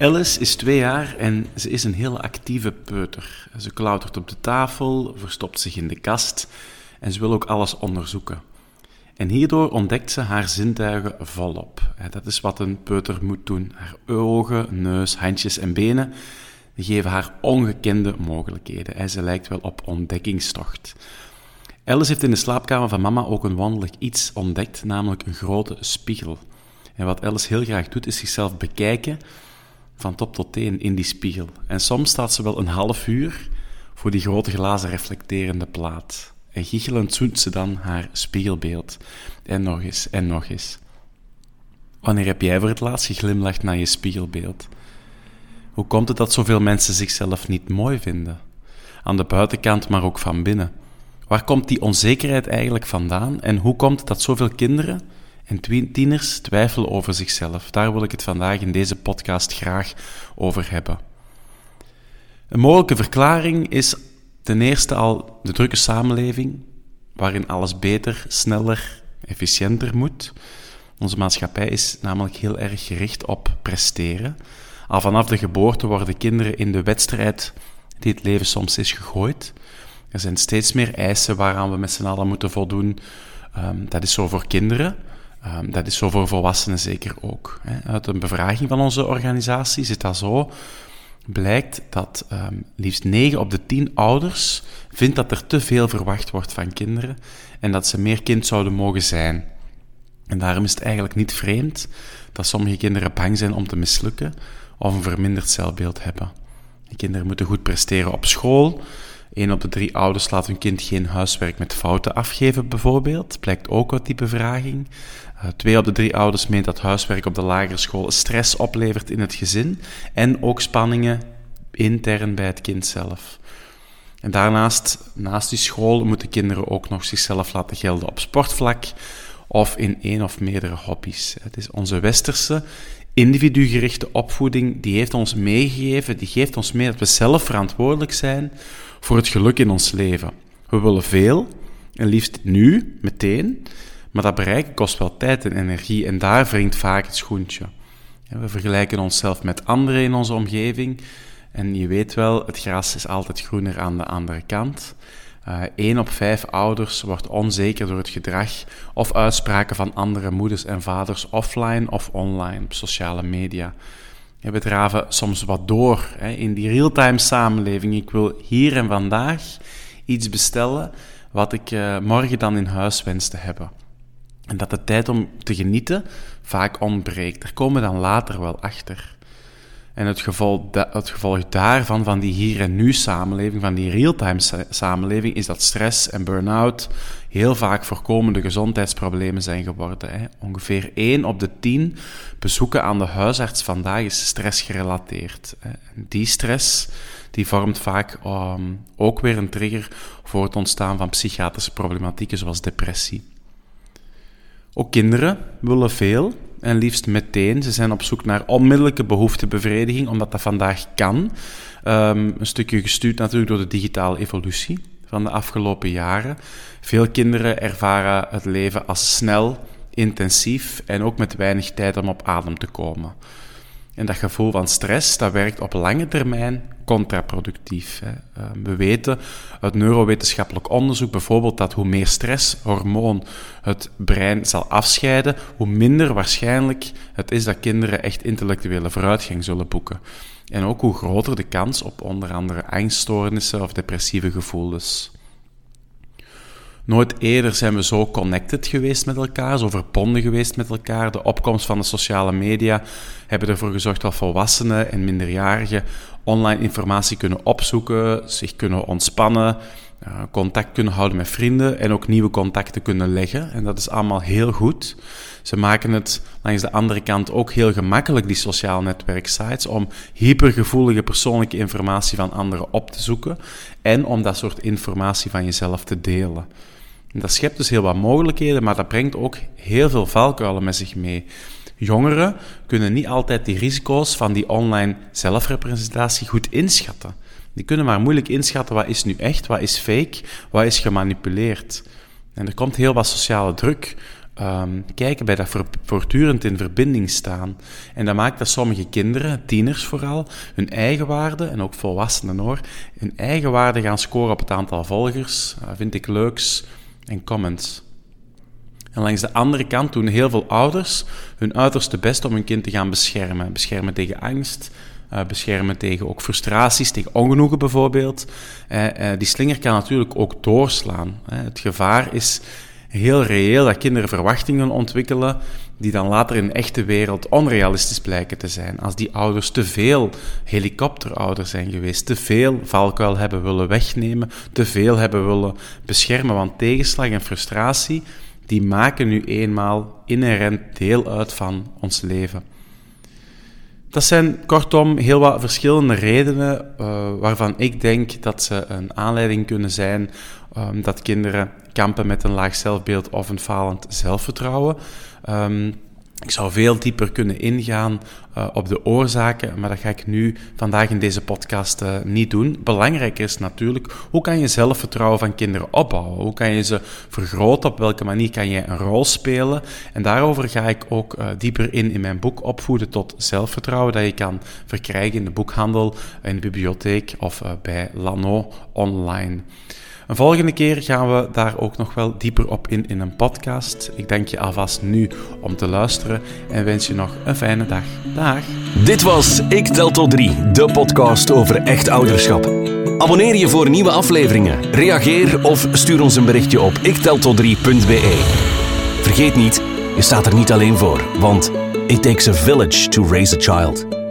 Alice is twee jaar en ze is een heel actieve peuter. Ze klautert op de tafel, verstopt zich in de kast en ze wil ook alles onderzoeken. En hierdoor ontdekt ze haar zintuigen volop. Dat is wat een peuter moet doen. Haar ogen, neus, handjes en benen geven haar ongekende mogelijkheden. Ze lijkt wel op ontdekkingstocht. Alice heeft in de slaapkamer van mama ook een wonderlijk iets ontdekt, namelijk een grote spiegel. En wat Alice heel graag doet, is zichzelf bekijken van top tot teen in die spiegel. En soms staat ze wel een half uur voor die grote glazen reflecterende plaat. En giechelend zoent ze dan haar spiegelbeeld. En nog eens, en nog eens. Wanneer heb jij voor het laatst geglimlacht naar je spiegelbeeld? Hoe komt het dat zoveel mensen zichzelf niet mooi vinden? Aan de buitenkant, maar ook van binnen. Waar komt die onzekerheid eigenlijk vandaan? En hoe komt het dat zoveel kinderen en tieners twijfelen over zichzelf. Daar wil ik het vandaag in deze podcast graag over hebben. Een mogelijke verklaring is ten eerste al de drukke samenleving, waarin alles beter, sneller, efficiënter moet. Onze maatschappij is namelijk heel erg gericht op presteren. Al vanaf de geboorte worden kinderen in de wedstrijd die het leven soms is gegooid. Er zijn steeds meer eisen waaraan we met z'n allen moeten voldoen. Um, dat is zo voor kinderen. Um, dat is zo voor volwassenen zeker ook. Hè. Uit een bevraging van onze organisatie zit dat zo. Blijkt dat um, liefst 9 op de 10 ouders vindt dat er te veel verwacht wordt van kinderen en dat ze meer kind zouden mogen zijn. En daarom is het eigenlijk niet vreemd dat sommige kinderen bang zijn om te mislukken of een verminderd zelfbeeld hebben. De kinderen moeten goed presteren op school, Een op de drie ouders laat hun kind geen huiswerk met fouten afgeven, bijvoorbeeld. Blijkt ook uit die bevraging. Uh, twee op de drie ouders meent dat huiswerk op de lagere school stress oplevert in het gezin en ook spanningen intern bij het kind zelf. En daarnaast, naast die school, moeten kinderen ook nog zichzelf laten gelden op sportvlak of in één of meerdere hobby's. Het is onze westerse individugerichte opvoeding, die heeft ons meegegeven, die geeft ons mee dat we zelf verantwoordelijk zijn voor het geluk in ons leven. We willen veel, en liefst nu, meteen, maar dat bereiken kost wel tijd en energie en daar wringt vaak het schoentje. We vergelijken onszelf met anderen in onze omgeving en je weet wel, het gras is altijd groener aan de andere kant. Uh, op vijf ouders wordt onzeker door het gedrag of uitspraken van andere moeders en vaders offline of online op sociale media. We draven soms wat door hè, in die real-time samenleving. Ik wil hier en vandaag iets bestellen wat ik uh, morgen dan in huis wens te hebben. En dat de tijd om te genieten vaak ontbreekt. Daar komen we dan later wel achter. En het gevolg, het gevolg daarvan, van die hier en nu samenleving, van die real-time samenleving, is dat stress en burn-out heel vaak voorkomende gezondheidsproblemen zijn geworden. Hè. Ongeveer 1 op de 10 bezoeken aan de huisarts vandaag is stressgerelateerd. Die stress die vormt vaak um, ook weer een trigger voor het ontstaan van psychiatrische problematieken zoals depressie. Ook kinderen willen veel en liefst meteen. Ze zijn op zoek naar onmiddellijke behoeftebevrediging, omdat dat vandaag kan. Um, een stukje gestuurd natuurlijk door de digitale evolutie van de afgelopen jaren. Veel kinderen ervaren het leven als snel, intensief en ook met weinig tijd om op adem te komen. En dat gevoel van stress, dat werkt op lange termijn contraproductief. Hè. Ehm, we weten uit neurowetenschappelijk onderzoek bijvoorbeeld dat hoe meer stresshormoon het brein zal afscheiden, hoe minder waarschijnlijk het is dat kinderen echt intellectuele vooruitgang zullen boeken. En ook hoe groter de kans op onder andere angststoornissen of depressieve gevoelens. Nooit eerder zijn we zo connected geweest met elkaar, zo verbonden geweest met elkaar. De opkomst van de sociale media hebben ervoor gezorgd dat volwassenen en minderjarigen online informatie kunnen opzoeken, zich kunnen ontspannen, uh, contact kunnen houden met vrienden en ook nieuwe contacten kunnen leggen. En dat is allemaal heel goed. Ze maken het langs de andere kant ook heel gemakkelijk, die sociaal netwerksites, om hypergevoelige persoonlijke informatie van anderen op te zoeken en om dat soort informatie van jezelf te delen. Dat schept dus heel wat mogelijkheden, maar dat brengt ook heel veel valkuilen met zich mee. Jongeren kunnen niet altijd die risico's van die online zelfrepresentatie goed inschatten. Die kunnen maar moeilijk inschatten wat is nu echt, wat is fake, wat is gemanipuleerd. En er komt heel wat sociale druk um, kijken bij dat voortdurend in verbinding staan. En dat maakt dat sommige kinderen, tieners vooral, hun eigen waarde, en ook volwassenen hoor, hun eigen waarde gaan scoren op het aantal volgers, uh, vind ik leuks, en comments. En langs de andere kant doen heel veel ouders hun uiterste best om hun kind te gaan beschermen. Beschermen tegen angst, uh, beschermen tegen ook frustraties, tegen ongenoegen bijvoorbeeld. Uh, uh, die slinger kan natuurlijk ook doorslaan. Het gevaar is heel reëel dat kinderen verwachtingen ontwikkelen die dan later in de echte wereld onrealistisch blijken te zijn. Als die ouders te veel helikopterouders zijn geweest, te veel valkuil hebben willen wegnemen, te veel hebben willen beschermen. Want tegenslag en frustratie, die maken nu eenmaal inherent deel uit van ons leven. Dat zijn kortom heel wat verschillende redenen uh, waarvan ik denk dat ze een aanleiding kunnen zijn um, dat kinderen kampen met een laag zelfbeeld of een falend zelfvertrouwen. Um, ik zou veel dieper kunnen ingaan uh, op de oorzaken, maar dat ga ik nu vandaag in deze podcast uh, niet doen. Belangrijk is natuurlijk, hoe kan je zelfvertrouwen van kinderen opbouwen? Hoe kan je ze vergroten? Op welke manier kan je een rol spelen? En daarover ga ik ook uh, dieper in in mijn boek Opvoeden tot zelfvertrouwen, dat je kan verkrijgen in de boekhandel, in de bibliotheek of bij Lano online. Een volgende keer gaan we daar ook nog wel dieper op in in een podcast. Ik dank je alvast nu om te luisteren en wens je nog een fijne dag. Dag. Dit was Ik Tel Tot 3, de podcast over echt ouderschap. Abonneer je voor nieuwe afleveringen, reageer of stuur ons een berichtje op ikteltot3.be. Vergeet niet, je staat er niet alleen voor, want it takes a village to raise a child.